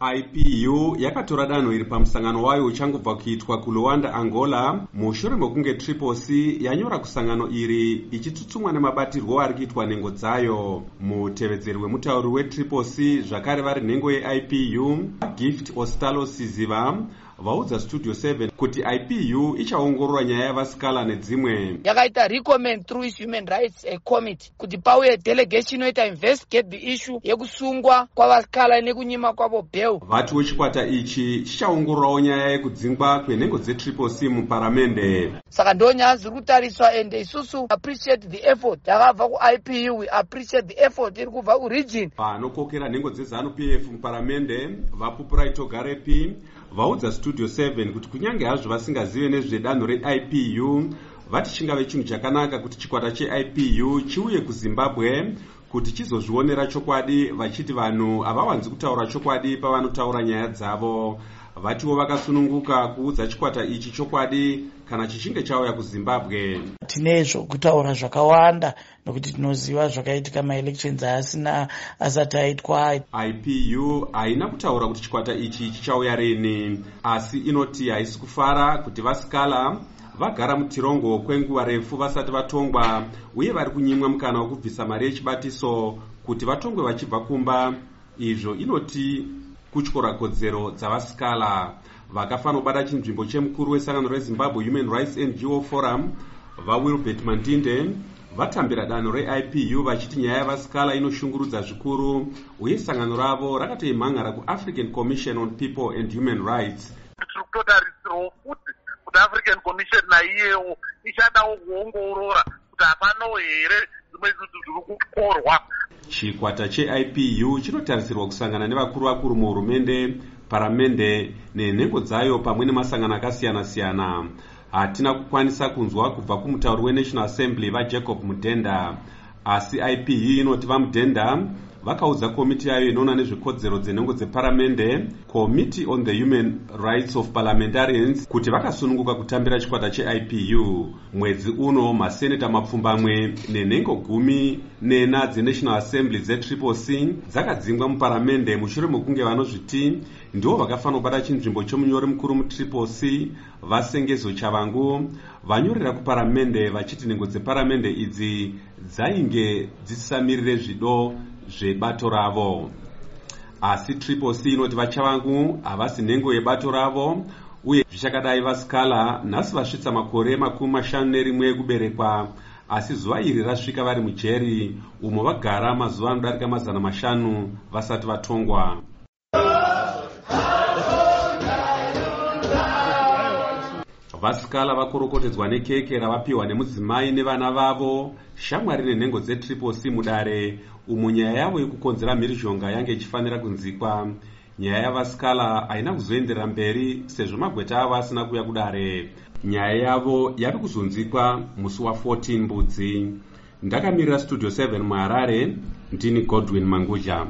ipu yakatora danho iri pamusangano wayo uchangobva kuitwa kuluanda angola. Mushure mekunge triposi yanyora kusangano iri ichitutsumwa nemabatirwo ari kuitwa nhengo dzayo. Mutevedzeri wemutauri wetriposi zvakare vari nhengo yeipu gift ostalo siziva vaudza studio 7 kuti ipu ichaongorora nyaya yavasikala nedzimwe. Yakaita recommend through its human rights committee kuti pauye delegation inoita investigate the issue yekusungwa kwavasikala nekunyima kwavo bhel vatiwo chikwata ichi chichaongororawo nyaya yekudzingwa kwenhengo dzetriple c muparamende. Saka ndo nyaya dziri kutariswa and isusu appreciate the effort yakabva kuipu we appreciate the effort iri kubva kuregion vanokokera nhengo dzezanu pf muparamende vapupuraitogarepi vaudza studio 7 kuti kunyange hazvo vasingazive nezvedanho reipu vati chingave chinhu chakanaka kuti chikwata cheipu chiuye kuzimbabwe kuti chizozvionera chokwadi vachiti vanhu havawanzi kutaura chokwadi pavanotaura nyaya dzavo vatiwo vakasununguka kuudza chikwata ichi chokwadi kana chichinge chauya kuzimbabwe. Tine zvokutaura zvakawanda nokuti tinoziva zvakaitika maelections aasina asati aitwa. Ipu haina kutaura kuti chikwata ichi chichauya rini asi inoti haisi kufara kuti vasikala vagara mutirongo kwenguva refu vasati vatongwa uye vari kunyimwa mukana wekubvisa mari yechibatiso kuti vatongwe vachibva kumba. Izvo inoti kutyora kodzero dzavasikala. Vakafanobata chinzvimbo chemukuru wesangano rezimbabwe human rights ngo forum vawilbert mandinde. Vatambira danho reipu vachiti nyaya yavasikala inoshungurudza zvikuru uye sangano ravo rakatoimhangara kuafrican commission on people and human rights. Tiri kutotarisirawo futi kuti african commission naiyewo ichadawo kuongorora kuti hapano here dzimwe zvinhu zviri kutyorwa chikwata cheipu chinotarisirwa kusangana nevakuru vakuru muhurumende paramende nenhengo dzayo pamwe nemasangano akasiyana-siyana. Hatina kukwanisa kunzwa kubva kumutauri wenational assembly vajacob mudhenda asi ipu inoti vamudhenda vakaudza komiti yayo inoona nezvekodzero dzenhengo dzeparamende committee on the human rights of parliamentarians kuti vakasununguka kutambira chikwata cheipu. Mwedzi uno maseneta mapfumbamwe nenhengo gumi nena dzenational assembly dzetriple c dzakadzingwa muparamende mushure mekunge vanozviti ndivo vakafanobata chinzvimbo chomunyori mukuru mutriple c vasengezo chavangu vanyorera kuparamende vachiti nhengo dzeparamende idzi dzainge dzisisamirire zvido zvebato ravo. Asi triple c inoti vachavangu havasi nhengo yebato ravo uye zvichakadai vasikala nhasi vasvitsa makore makumi mashanu nerimwe ekuberekwa asi zuva iri rasvika vari mujeri umo vagara mazuva anodarika mazana mashanu vasati vatongwa. Vasikala vakorokotedzwa nekeke ravapiwa nemudzimai nevana vavo shamwari nenhengo dzetriple c mudare umo nyaya yavo yekukonzera mhirizhonga yange ichifanira kunzikwa. Nyaya yavasikala haina kuzoenderera mberi sezvo magweta avo asina kuuya kudare. Nyaya yavo yave kuzonzikwa musi wa14 mbudzi. Ndakamirira studio 7 muharare ndini godwin manguja